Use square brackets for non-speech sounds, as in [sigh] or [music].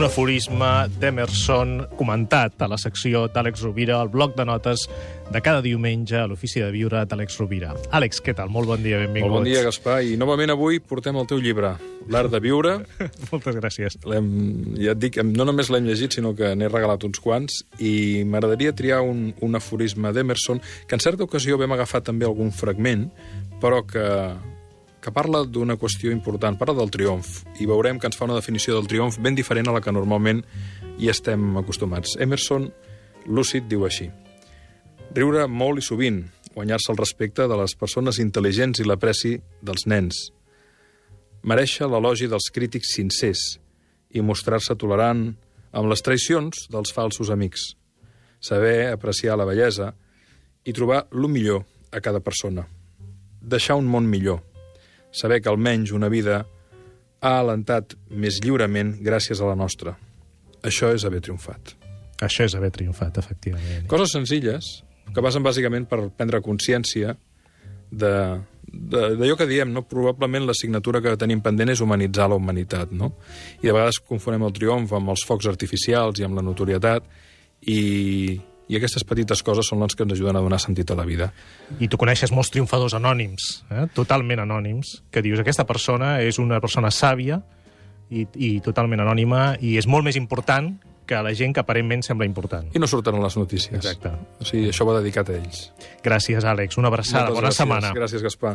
aforisme d'Emerson comentat a la secció d'Àlex Rovira, al bloc de notes de cada diumenge a l'Ofici de Viure d'Àlex Rovira. Àlex, què tal? Molt bon dia, benvingut. Molt bon dia, Gaspar. I novament avui portem el teu llibre, L'art de viure. [laughs] Moltes gràcies. Ja et dic, no només l'hem llegit, sinó que n'he regalat uns quants, i m'agradaria triar un, un aforisme d'Emerson, que en certa ocasió vam agafar també algun fragment, però que, que parla d'una qüestió important, parla del triomf, i veurem que ens fa una definició del triomf ben diferent a la que normalment hi estem acostumats. Emerson, lúcid, diu així. Riure molt i sovint, guanyar-se el respecte de les persones intel·ligents i l'apreci dels nens. Mereixer l'elogi dels crítics sincers i mostrar-se tolerant amb les traïcions dels falsos amics. Saber apreciar la bellesa i trobar lo millor a cada persona. Deixar un món millor. Saber que almenys una vida ha alentat més lliurement gràcies a la nostra. Això és haver triomfat. Això és haver triomfat, efectivament. Coses senzilles, que passen bàsicament per prendre consciència d'allò que diem, no? probablement l'assignatura que tenim pendent és humanitzar la humanitat, no? I de vegades confonem el triomf amb els focs artificials i amb la notorietat, i, i aquestes petites coses són les que ens ajuden a donar sentit a la vida. I tu coneixes molts triomfadors anònims, eh? totalment anònims, que dius aquesta persona és una persona sàvia i, i totalment anònima i és molt més important que la gent que aparentment sembla important. I no surten a les notícies. Exacte. O sigui, això va dedicat a ells. Gràcies, Àlex. Una abraçada. Moltes Bona gràcies. setmana. Gràcies, Gaspar.